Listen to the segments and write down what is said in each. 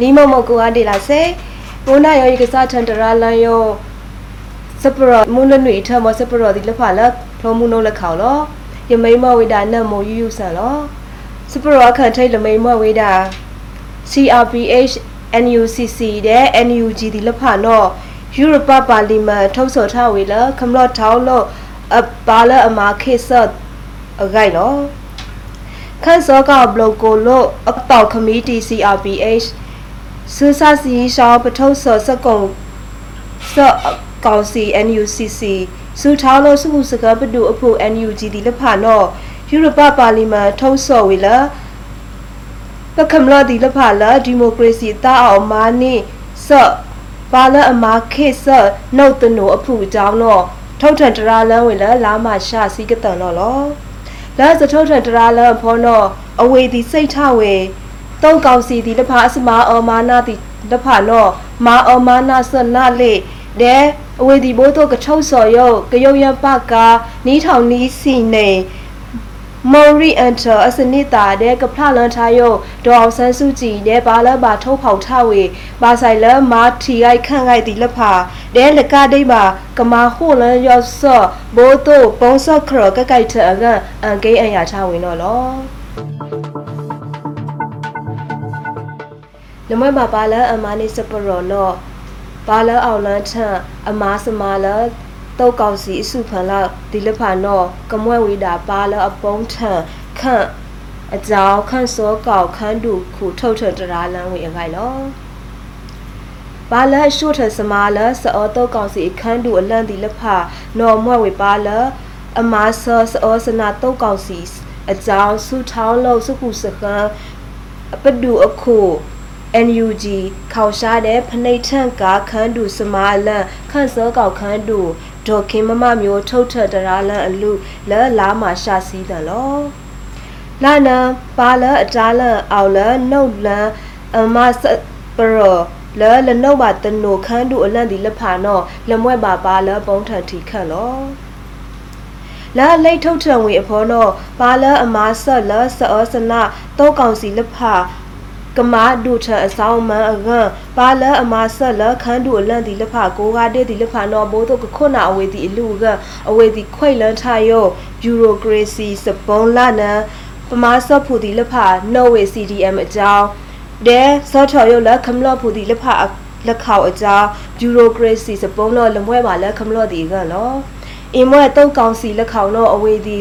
နီမမကူအဒေလာစေဘုနာယောဤကစားထန်တရာလန်ယောစပရမွန်းနွေထမစပရဒီလဖာလဖလုံးမှုနုလက်ခေါလောယမိမဝိဒါနတ်မိုယူယူဆန်လောစပရခန်ထိတ်လမိမဝိဒါ CRPH NUCC တဲ့ NUG ဒီလဖာနော် Europe Parliament ထုတ်ဆော်ထားဝေလခမလော့ထောင်းလို့အပါလအမာခေဆတ်အဂိုင်နော်ခန်းစောကဘလော့ကိုလို့အပေါက်ခမီတီ CRPH စူစာစီရှောင်းပထုတ်ဆော်စကုံဆော့ကောင်စီ NUCC စူထောင်းလို့စုခုစကပတူအဖို့ NUG ဒီလဖာနော် Europe Parliament ထုတ်ဆော်ဝေလ ပကမလဒီလဖာလာဒီမိုကရေစီတာအောင်မာနိဆော့ပါလအမာခေဆော့နှုတ်တနိုအဖူအကြောင်းတော့ထုတ်ထန်တရာလန်းဝေလလာမရှာစီကတန်တော့လောလာစထုတ်ထန်တရာလန်းဖောတော့အဝေဒီစိတ်ထဝေတုံးကောင်စီဒီလဖာအစမာအောမာနာဒီလဖာနော်မာအောမာနာဆနာလေတဲ့အဝေဒီဘိုးတော့ကထုတ်စော်ယောကယုတ်ရပကာနီးထောင်နီးစီနေ မော်ရီအန်တာအစနစ်တာတဲ့ကဖလလန်ထားယောဒေါအောင်ဆန်းစုကြည်တဲ့ဘာလဘာထုတ်ဖောက်ထဝေဘာဆိုင်လမာထီရိုက်ခန့်ခိုက်ဒီလက်ဖာတဲ့လကဒိမာကမာဟိုလန်ယောဆော့ဘိုးတို့ပုံဆော့ခရကကိုက်ထအကအန်ကိအန်ရချဝင်တော့လောနမမပါလာအမနိစပရောနောပါလာအောင်လန်းထအမားစမာလာ တုတ်ကောက်စီအစုဖန်လာဒီလဖာနောကမွဲဝေတာပါလာအပုံးထန်ခန့်အကြောင်းခန့်စောကောက်ခန်းတူခုထုတ်ထတရာလန်းဝေအခိုင်လောပါလာရှုထစမာလာစောတုတ်ကောက်စီအခန်းတူအလန့်ဒီလဖာနော်မွဲဝေပါလာအမားစောစောစနာတုတ်ကောက်စီအကြောင်းစုထောင်းလို့စုခုစကံအပဒူအခု NUG ခေါရှားတဲ့ဖနှိတ်ထန့်ကခန်းတူစမာလန်ခန့်စောကောက်ခန်းတူ ဒေါ်ခင်မမမျိုးထုတ်ထတရာလန်အလူလဲလာမာရှာစီးတယ်လောလာနံပါလအတားလန်အောက်လနှုတ်လန်အမစပရောလဲလနှုတ်ပါတနိုခန်းတူအလန့်ဒီလက်ဖာနော်လမွဲ့ပါပါလပုံထန်ထီခန့်လောလာလိတ်ထုတ်ထံဝေအဖောနောပါလအမာဆက်လဆောစနာတောကောင်စီလက်ဖာ ကမာဒုထအဆောင်မန်အကံပါလအမာဆက်လခန်းတူအလန့်ဒီလက်ဖာကိုကားတဲ့ဒီလက်ဖာနော်ဘိုးတို့ကခုနာအဝေဒီအလူကအဝေဒီခွိလန်ထယောဘျူရိုကရေစီစပုံးလာနံပမာဆော့ဖူဒီလက်ဖာနော်ဝေ CDM အကြောင်းဒဲစောချော်ယောလက်ခမလော့ဖူဒီလက်ဖာလက်ခေါအကြောင်းဘျူရိုကရေစီစပုံးတော့လမွဲပါလက်ခမလော့ဒီကနော်အင်မွဲတုတ်ကောင်စီလက်ခေါနော်အဝေဒီ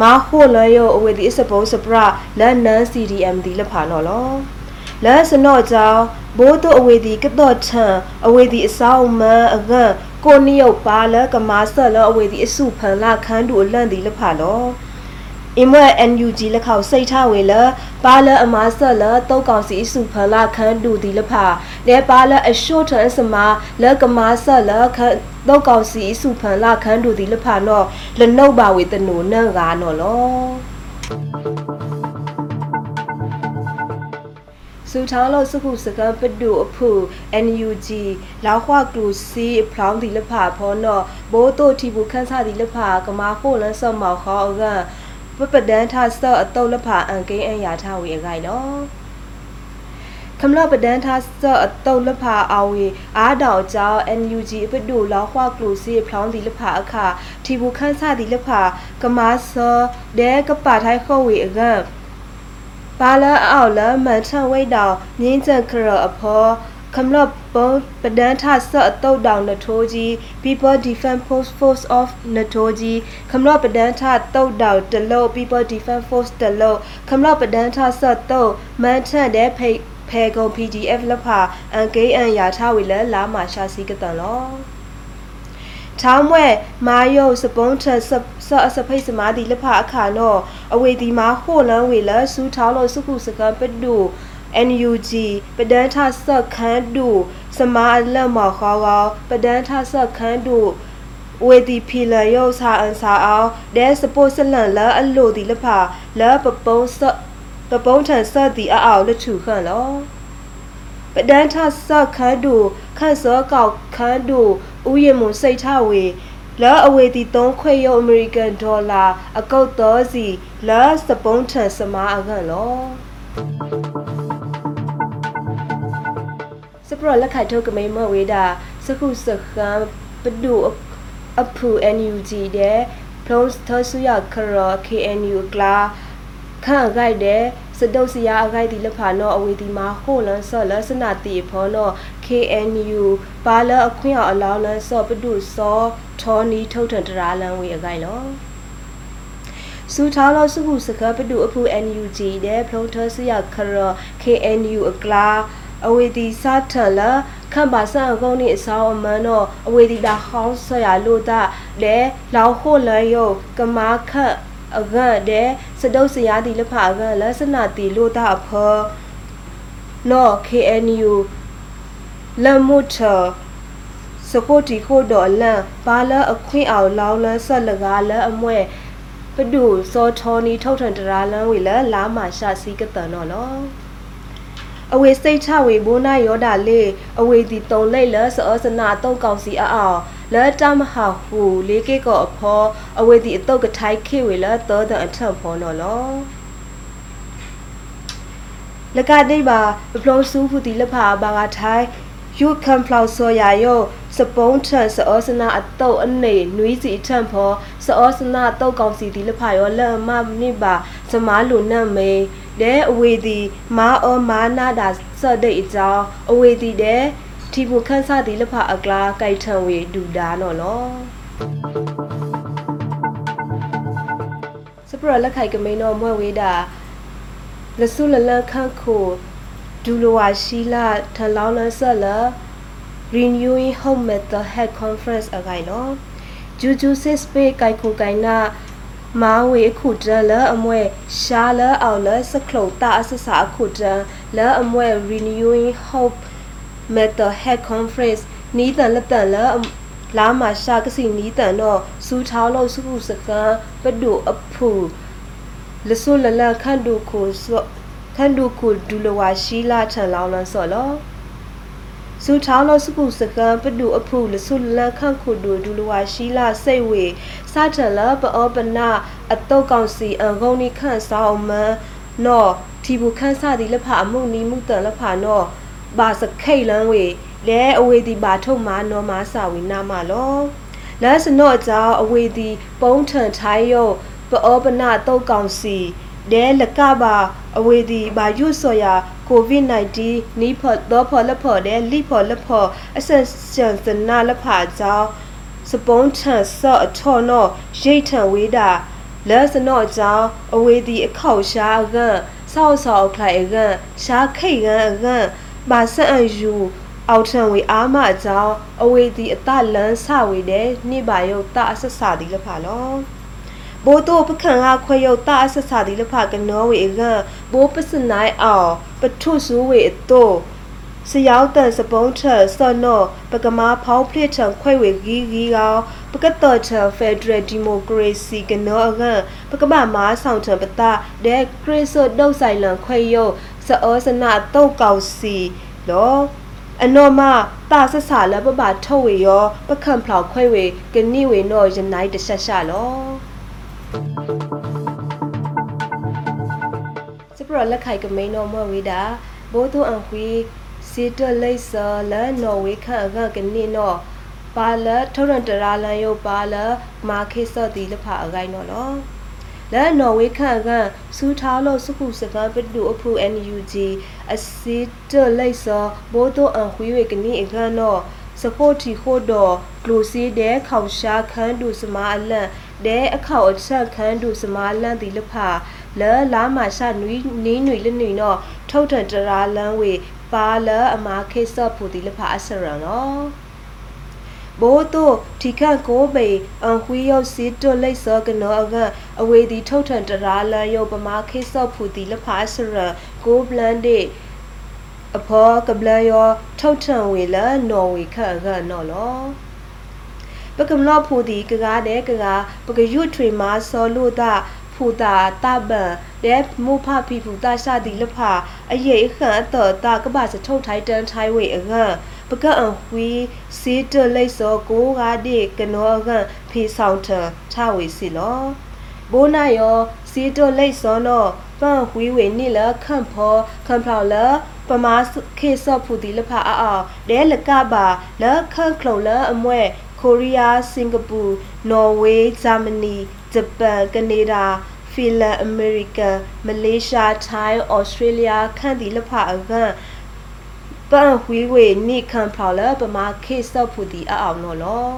မာဟိုလယောအဝေဒီစပုံးစပရလက်နန် CDM ဒီလက်ဖာနော်လော လဲစနော့ကြောင့်ဘိုးတို့အဝေဒီကတော့ထံအဝေဒီအဆောင်မန်အကန့်ကိုနိယုတ်ပါလကမာဆက်လအဝေဒီအစုဖန်လာခန်းတူအလန့်ဒီလက်ဖာလောအင်မွဲ NUG လက်ခေါစိတ်ထဝေလပါလအမာဆက်လတုတ်ကောင်စီအစုဖန်လာခန်းတူဒီလက်ဖာလဲပါလအရှုထန်စမလကမာဆက်လခတုတ်ကောင်စီအစုဖန်လာခန်းတူဒီလက်ဖာနော်လနှုတ်ပါဝေတနုနန့်ကားနော်လော စူထောင်းလို့စခုစကံပဒုအဖူ NUG လောက်ခွာကလူစီဖလောင်းဒီလဖာဖောနော်ဘိုးတို့တီဘူးခန်းစားဒီလဖာကမာခိုလန်ဆော့မောက်ခေါကပပဒန်ထဆော့အတုတ်လဖာအန်ကိန်းအရာထဝေအခိုင်နော်ခမလပဒန်ထားစော့အတုတ်လဖာအဝေအားတောင်ကြောင်း NUG အပဒူလောက်ခွာကလူစီဖလောင်းဒီလဖာအခါတီဘူးခန်းစားဒီလဖာကမာဆော့ဒဲကပါထိုင်ခေါဝေအကန် ပါလာအောက်လမန်ထဝိတ်တောင်မြင်းကျက်ခရအဖော်ခမလပုံပဒန်းထဆော့အတုတ်တောင်နထိုးကြီး People Defense Force Force of နထိုးကြီးခမလပဒန်းထတုတ်တောင်တလို့ People Defense Force တလို့ခမလပဒန်းထဆော့တုတ်မန်ထန်တဲ့ဖိဖဲကုံ PDF လဖာအန်ကေအန်ယာထဝီလလာမာရှာစီကတန်လော ထောင်းမွဲမာယုတ်စပုံးထဆဆအစဖိတ်စမာဒီလဖအခါနောအဝေဒီမာဟိုလန်ဝေလစူထောင်းလို့စုခုစကံပဒူ NUG ပဒန်းထဆက်ခန်းဒူစမာလက်မော်ခေါကောပဒန်းထဆက်ခန်းဒူဝေဒီဖီလယုတ်စာအန်စာအောင်ဒဲစပို့စလန်လအလိုဒီလဖလပပုံးဆပပုံးထန်ဆက်ဒီအအောင်လထုခန့်လောပပဒန်းထဆခန်းတူခန့်စောကောက်ခန်းတူ ဥယျမွန်စိတ်ထဝေလောအဝေတီ3ခွေရုပ်အမေရိကန်ဒေါ်လာအကုတ်သောစီလောစပုံးထန်စမာအကန်လောစပရလက်ခိုက်ထုတ်ကမိမဝေတာစခုစခန်းပဒုအဖူ NUG တဲ့ဖလုံးသဆူရခရ KNU ကလာခန့်ဂိုက်တဲ့ စတုတ်စရာအခိုက်ဒီလဖာနောအဝေဒီမှာဟိုလန်ဆော့လစနာတီဖောနော KNU ပါလအခွင့်အလောင်းလန်ဆော့ပဒုစောထောနီထုတ်ထန်တရာလန်ဝေအခိုက်လောစူထားလို့စုခုစကပဒုအဖူ NUG တဲ့ဖလုံးသဆူရခရ KNU အကလာအဝေဒီစာထလာခန့်ပါဆန်အကုန်းနေအဆောင်အမန်တော့အဝေဒီတာဟောင်းဆရာလို့တာတဲ့လောင်ခိုလန်ယုတ်ကမာခတ် အကန့်တဲ့စတုတ်စရာဒီလဖအကန့်လစနာတီလို့တာအဖောနော် KNU လမုထစကိုတီခိုဒေါ်လန်ဘာလအခွင့်အောင်လောင်းလန်းဆက်လကားလအမွဲပဒုစောထောနီထုတ်ထန်တရာလန်းဝေလလာမာရှာစီကတန်တော့လောအဝေစိတ်ချဝေဘိုးနာယောဒလေအဝေဒီတုံလိတ်လစောစနာတုံကောင်စီအောင် လဲတမဟာဟူလေးကေကောအဖောအဝေဒီအတုတ်ကထိုက်ခေဝေလသောတဲ့အထံဖောနော်လောလကတိပါပပလုံးစုဖူတီလဖာဘာကထိုင်ယူခံဖလောက်ဆောရယောစပုံးထန်စောစနာအတုတ်အနေနွီးစီထံဖောစောစနာတုတ်ကောင်စီဒီလဖာယောလမနိပါစမားလူနတ်မေတဲ့အဝေဒီမာအောမာနာဒါစတဲ့အကြောင်းအဝေဒီတဲ့ တီဘူခန်းစားဒီလဖအကလာကြိုက်ထံဝေဒူဒါနော်လောစပရလက်ခိုက်ကမိန်တော့မွဲဝေးတာလဆုလလခန့်ခိုဒူလိုဝါရှိလာထလောင်းလဆက်လာ renewing home method head conference အကိုင်နော်ဂျူဂျူစစ်စပေးကိုက်ခိုကိုင်နာမာဝေခုတလအမွဲရှာလအောင်လစခလုံတာအစစာခုတလအမွဲ renewing hope method head conference နီးတန်လက်တန်လလာမရှာကစီနီးတန်တော့စူထောင်းလို့စုခုစကန်ပဒုအဖူလဆုလလခန့်ဒုခုခန့်ဒုခုဒူလဝါရှိလာထန်လောင်းလန်ဆော်လောစူထောင်းလို့စုခုစကန်ပဒုအဖူလဆုလခန့်ခုဒူဒူလဝါရှိလာစိတ်ဝေစာထလပအောပနာအတုတ်ကောင်စီအံဂုံနီခန့်ဆောင်မန်နော်ထီဘူခန့်စသည်လက်ဖအမှုနီမှုတန်လက်ဖနော် ဘာစခိတ်လန်းဝေလဲအဝေဒီဘာထုတ်မာနော်မာစာဝီနာမလောလဲစနော့ကြောအဝေဒီပုံးထန်ထိုင်းယောပအောပနာတုတ်ကောင်စီဒဲလကဘာအဝေဒီဘာယုဆော်ယာကိုဗစ် -19 နီးဖော်တော့ဖော်လက်ဖော်ဒဲလိဖော်လက်ဖော်အဆက်ဆန်စနာလက်ဖာကြောင်းစပုံးထန်ဆော့အထော်နော်ရိတ်ထန်ဝေးတာလဲစနော့ကြောင်းအဝေဒီအခောက်ရှားကဆောက်ဆောက်ခလိုက်ကရှားခိတ်ကက ပါဆန်အယူအောက်ထံဝေအားမအကြောင်းအဝေဒီအတလန်းဆဝေတဲ့နိပါယုတ်တအဆက်စာဒီလဖာလောဘိုးတို့ပခန့်ကခွဲယုတ်တအဆက်စာဒီလဖာကနောဝေကဘိုးပစနိုင်အောင်ပထုစုဝေအတိုစရောက်တန်စပုံးထဆော့နော့ပကမာဖောင်းဖလစ်ထံခွဲဝေဂီဂီကောင်ပကတော်ထဖက်ဒရယ်ဒီမိုကရေစီကနောအကပကမာမာဆောင်ထပတာဒဲခရစ်ဆိုဒုတ်ဆိုင်လန်ခွဲယုတ် စအောစနာတုတ်ကောင်စီလောအနော်မတာဆဆာလပပထုတ်ဝေရောပခန့်ဖလောက်ခွဲဝေကနိဝေနောယနိုင်တဆက်ရှာလောစပရလက်ခိုက်ကမိန်တော်မဝေတာဘိုးသူအန်ခွေစီတလိဆာလနော်ဝေခန့်အကကနိနောပါလထုံရန်တရာလန်ယုပါလမာခေစော့တီလဖအကိုင်းနော်လော လဲနော်ဝေခန့်ကစူထားလို့စုခုစကပတူအဖူ NUG အစီတလိုက်စောဘိုးတို့အခွေးဝေကနိအကနော်စကိုတီခိုတော့ကလိုစီတဲ့ခေါရှာခန်းတူစမာအလန့်တဲ့အခေါအချက်ခန်းတူစမာလန့်ဒီလဖလဲလာမရှာနွီနီးနွီလနွီနော်ထုတ်ထန်တရာလန်းဝေပါလအမာခေဆော့ဖူဒီလဖအစရနော် ဘိုးတို့ထိခန့်ကိုပေအန်ခွေးရောက်စီတွလိတ်စောကနောအကအဝေဒီထုတ်ထန်တရာလန်ယုတ်ပမာခေဆော့ဖူတီလဖာစရကိုဘလန်ဒေအဖောကဘလယောထုတ်ထန်ဝေလနော်ဝေခန့်ကနော်လောပကမလောဖူတီကကားတဲ့ကကားပကယွတ်ထွေမာစောလို့တာဖူတာတဘန်တဲ့မူဖဖီဖူတာရှာဒီလဖာအရေးအခန့်အတော်တာကဘာစထုတ်ထိုင်တန်ထိုင်ဝေအက ပကအံဝီစီတလိတ်စောကိုကဒီကနောကဖီဆောင်ထထဝေစီလောဘိုးနာယောစီတလိတ်စောနောပန့်ဝီဝေနိလခန့်ဖောခန့်ဖောလပမာခေဆော့ဖူဒီလဖာအောဒဲလကဘာလခန့်ခလုံလအမွဲကိုရီးယားစင်ကာပူနော်ဝေးဂျာမနီဂျပန်ကနေဒါဖီလန်အမေရိကန်မလေးရှားထိုင်းဩစတြေးလျခန့်ဒီလဖာအကန် ပန်ဝီဝေနိခန့်ဖောလပမာခေဆော့ဖူဒီအောနော်လော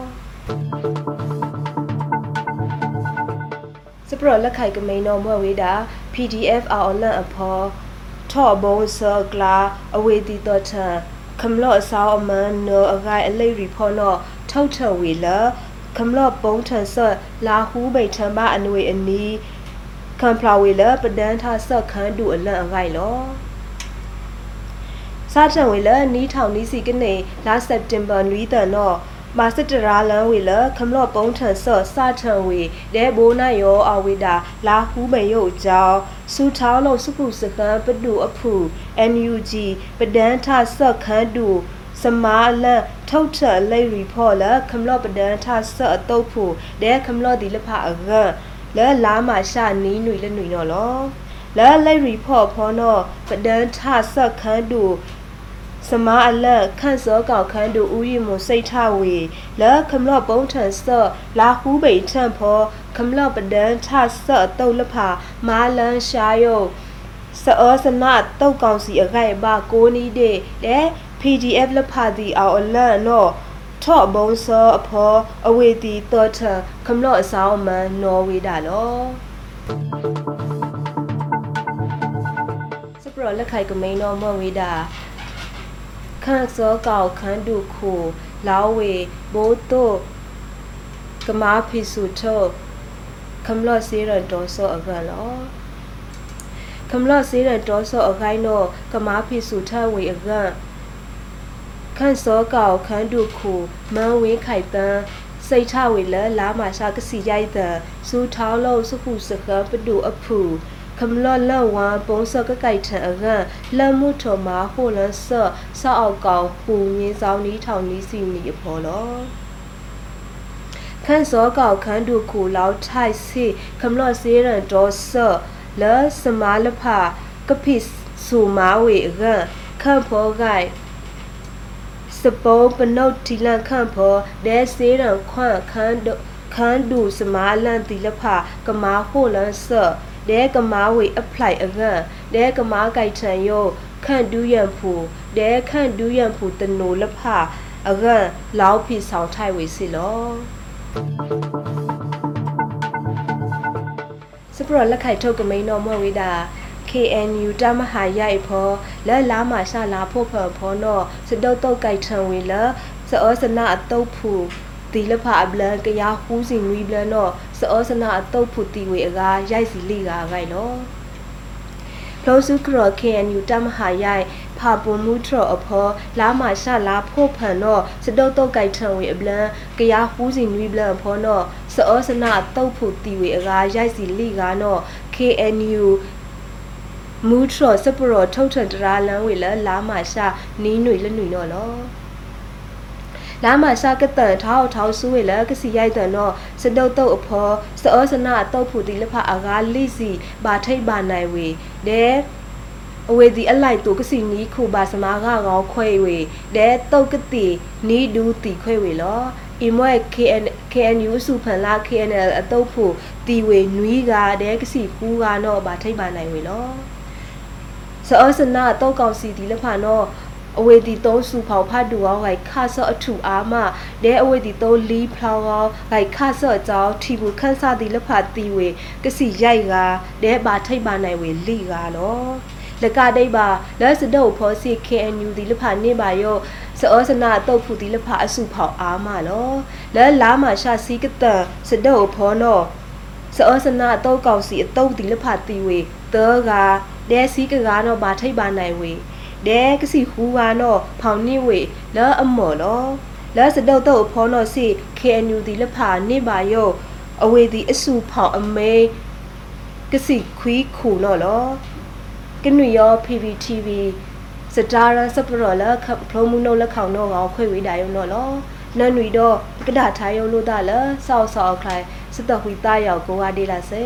စပရလက်ခိုက်ကမိန်တော်မွဲဝေးတာ PDF အော်လန်အဖော်ထော့ဘုံဆာကလာအဝေတီတော်ထံခမလော့အဆောင်းအမန်နောအဂိုင်အလိတ်ရီဖောနောထုတ်ထဝေလာခမလော့ပုံးထန်ဆတ်လာဟူးမိတ်ထံပါအနွေအနီးကံဖလာဝေလာပဒန်းထဆက်ခန်းတူအလန့်အဂိုင်လော စားချံဝေလာနီးထောင်နီးစီကနေလာစက်တင်ဘာနွီးတန်တော့မာစတရာလန်ဝေလခမလော့ပုံးထန်ဆော့စာထန်ဝေဒဲဘိုးနာယောအဝေတာလာဟူးမေယုတ်ကြောင်းစူထောင်းလို့စုခုစခန်းပဒူအဖူ NUG ပဒန်းထဆော့ခန်းတူစမာလန်ထုတ်ထလိရီဖော်လခမလော့ပဒန်းထဆော့အတုပ်ဖူဒဲခမလော့ဒီလဖအကလဲလာမရှာနီးနွေလနွေနော်လောလဲလိရီဖော်ဖော်နော်ပဒန်းထဆော့ခန်းတူ စမအလက်ခန့်စောကောက်ခန်းတို့ဦးရီမွန်စိတ်ထဝေလက်ခမလော့ပုံးထန်ဆော့လာဟူးပိန်ထန်ဖောခမလော့ပဒန်းထဆော့တုတ်လဖာမာလန်ရှာယုတ်စောစနတုတ်ကောင်စီအခိုက်ပါကိုနီးတဲ့တဲ့ PDF လဖာဒီအောင်အလန့်တော့ထော့ဘုံစောအဖောအဝေတီတော်ထခမလော့အဆောင်မန်နော်ဝေတာလောစပရလက်ခိုက်ကမိန်တော်မဝေတာ ခန့်စောကောက်ခန်းတုခုလောဝေဘိုးတို့ကမာဖီစုထုတ်ခမလော့စေရတော်စောအကလောခမလော့စေရတော်စောအခိုင်းတော့ကမာဖီစုထဝေအကခန့်စောကောက်ခန်းတုခုမန်ဝင်းခိုက်တန်းစိတ်ထဝေလလာမာရှာကစီရိုက်တဲ့စူထောင်းလို့စုခုစခပဒူအဖူ ခမလော့လဝါပုံစကကိုက်ထံအကလမှုထော်မာဟိုလန်ဆော့ဆောက်အောက်ကောင်ပူငင်းဆောင်နီးထောင်နီးစီနီအဖော်လောခန့်စောကောက်ခန်းတို့ခုလောက်ထိုက်စီခမလော့စေးရန်ဒေါ်ဆော့လဲစမာလဖကပိဆူမာဝေကခန့်ဖော်ဂိုက်စပိုးပနုတ်တီလန်ခန့်ဖော်ဒဲစေးရန်ခွန့်ခန်းတို့ခန်းဒူစမာလန်တီလဖကမာဟိုလန်ဆော့ ဒဲကမာဝေအဖလိုက်အကန့်ဒဲကမာကိုက်ထံယောခန့်ဒူးရန်ဖူဒဲခန့်ဒူးရန်ဖူတနိုလဖအကန့်လောက်ဖိဆောင်ထိုက်ဝေစီလောစပရလက်ခိုက်ထုတ်ကမိန်တော်မွဲဝေတာ KNU တမဟာရိုက်ဖောလဲလာမရှာလာဖို့ဖော်ဖောနော်စတုတ်တုတ်ကြိုက်ထံဝေလစောစနာအတုတ်ဖူ ဒီလဖအဘလန်ကရဟူးစီနွီဘလန်တော့စောစနာအတုတ်ဖူတီဝေအကားရိုက်စီလိကာဂိုင်နော်ဖလောစုကရ KNU တမဟာရိုက်ဖာပွန်မှုထရအဖောလာမရှာလာဖို့ဖန်တော့စတုတ်တုတ်ကြိုက်ထံဝေအဘလန်ကရဟူးစီနွီဘလန်ဖောတော့စောစနာတုတ်ဖူတီဝေအကားရိုက်စီလိကာနော် KNU မူထရစပရထုတ်ထန်တရာလန်ဝေလလာမရှာနီးနွေလနွေနော်လော လာမရှာကတန်ထောက်ထောက်ဆူဝေလကစီရိုက်တန်တော့စတုတ်တုတ်အဖောစောစနာတုတ်ဖူတီလဖအာဂါလိစီဘာထိတ်ဘာနိုင်ဝေဒဲအဝေဒီအလိုက်တူကစီနီးခုဘာစမာကကောခွဲဝေဒဲတုတ်ကတိနီးဒူတီခွဲဝေလောအီမွဲ KN KNU စုဖန်လာ KNL အတုတ်ဖို့တီဝေနွီးကဒဲကစီကူးကတော့ဘာထိတ်ဘာနိုင်ဝေလောစောစနာတော့ကောင်စီဒီလဖာနော် အဝေဒီသုံးစုဖောက်ဖတ်တူအောင်ဂိုက်ခါဆော့အထူအားမဒဲအဝေဒီသုံးလီဖလောင်းအောင်ဂိုက်ခါဆော့အကြောင်းထီဘူးခန်းစားဒီလဖာတီဝေကစီရိုက်ကဒဲဘာထိတ်ပါနိုင်ဝေလိကားနော်လကတိတ်ပါလက်စတုပ်ဖောစီ KNU ဒီလဖာနေပါယောစောစနာတုတ်ဖူဒီလဖာအစုဖောက်အားမလောလဲလာမရှာစီကတစတုပ်ဖောနော်စောစနာတုတ်ကောင်စီအတုတ်ဒီလဖာတီဝေတောကဒဲစီကကားတော့ဘာထိတ်ပါနိုင်ဝေ ဒဲကစီဟူဝါနောဖောင်နိဝေလောအမော်လောလောစတုတ်တော့ဖောနောစီ KNU ဒီလဖာနိပါယောအဝေဒီအစုဖောင်အမေကစီခွီးခူနော်လောကနွေရော PPTV စတာရစပရောလာခဖလိုမှုနိုလက်ခေါနော်ကောခွေဝေးတာယုံနော်လောနန်နွေတော့ကဒါထားယုံလို့တာလဆောက်ဆောက်ခိုင်စတဝီတာရောက်ကိုဝါဒီလာစေ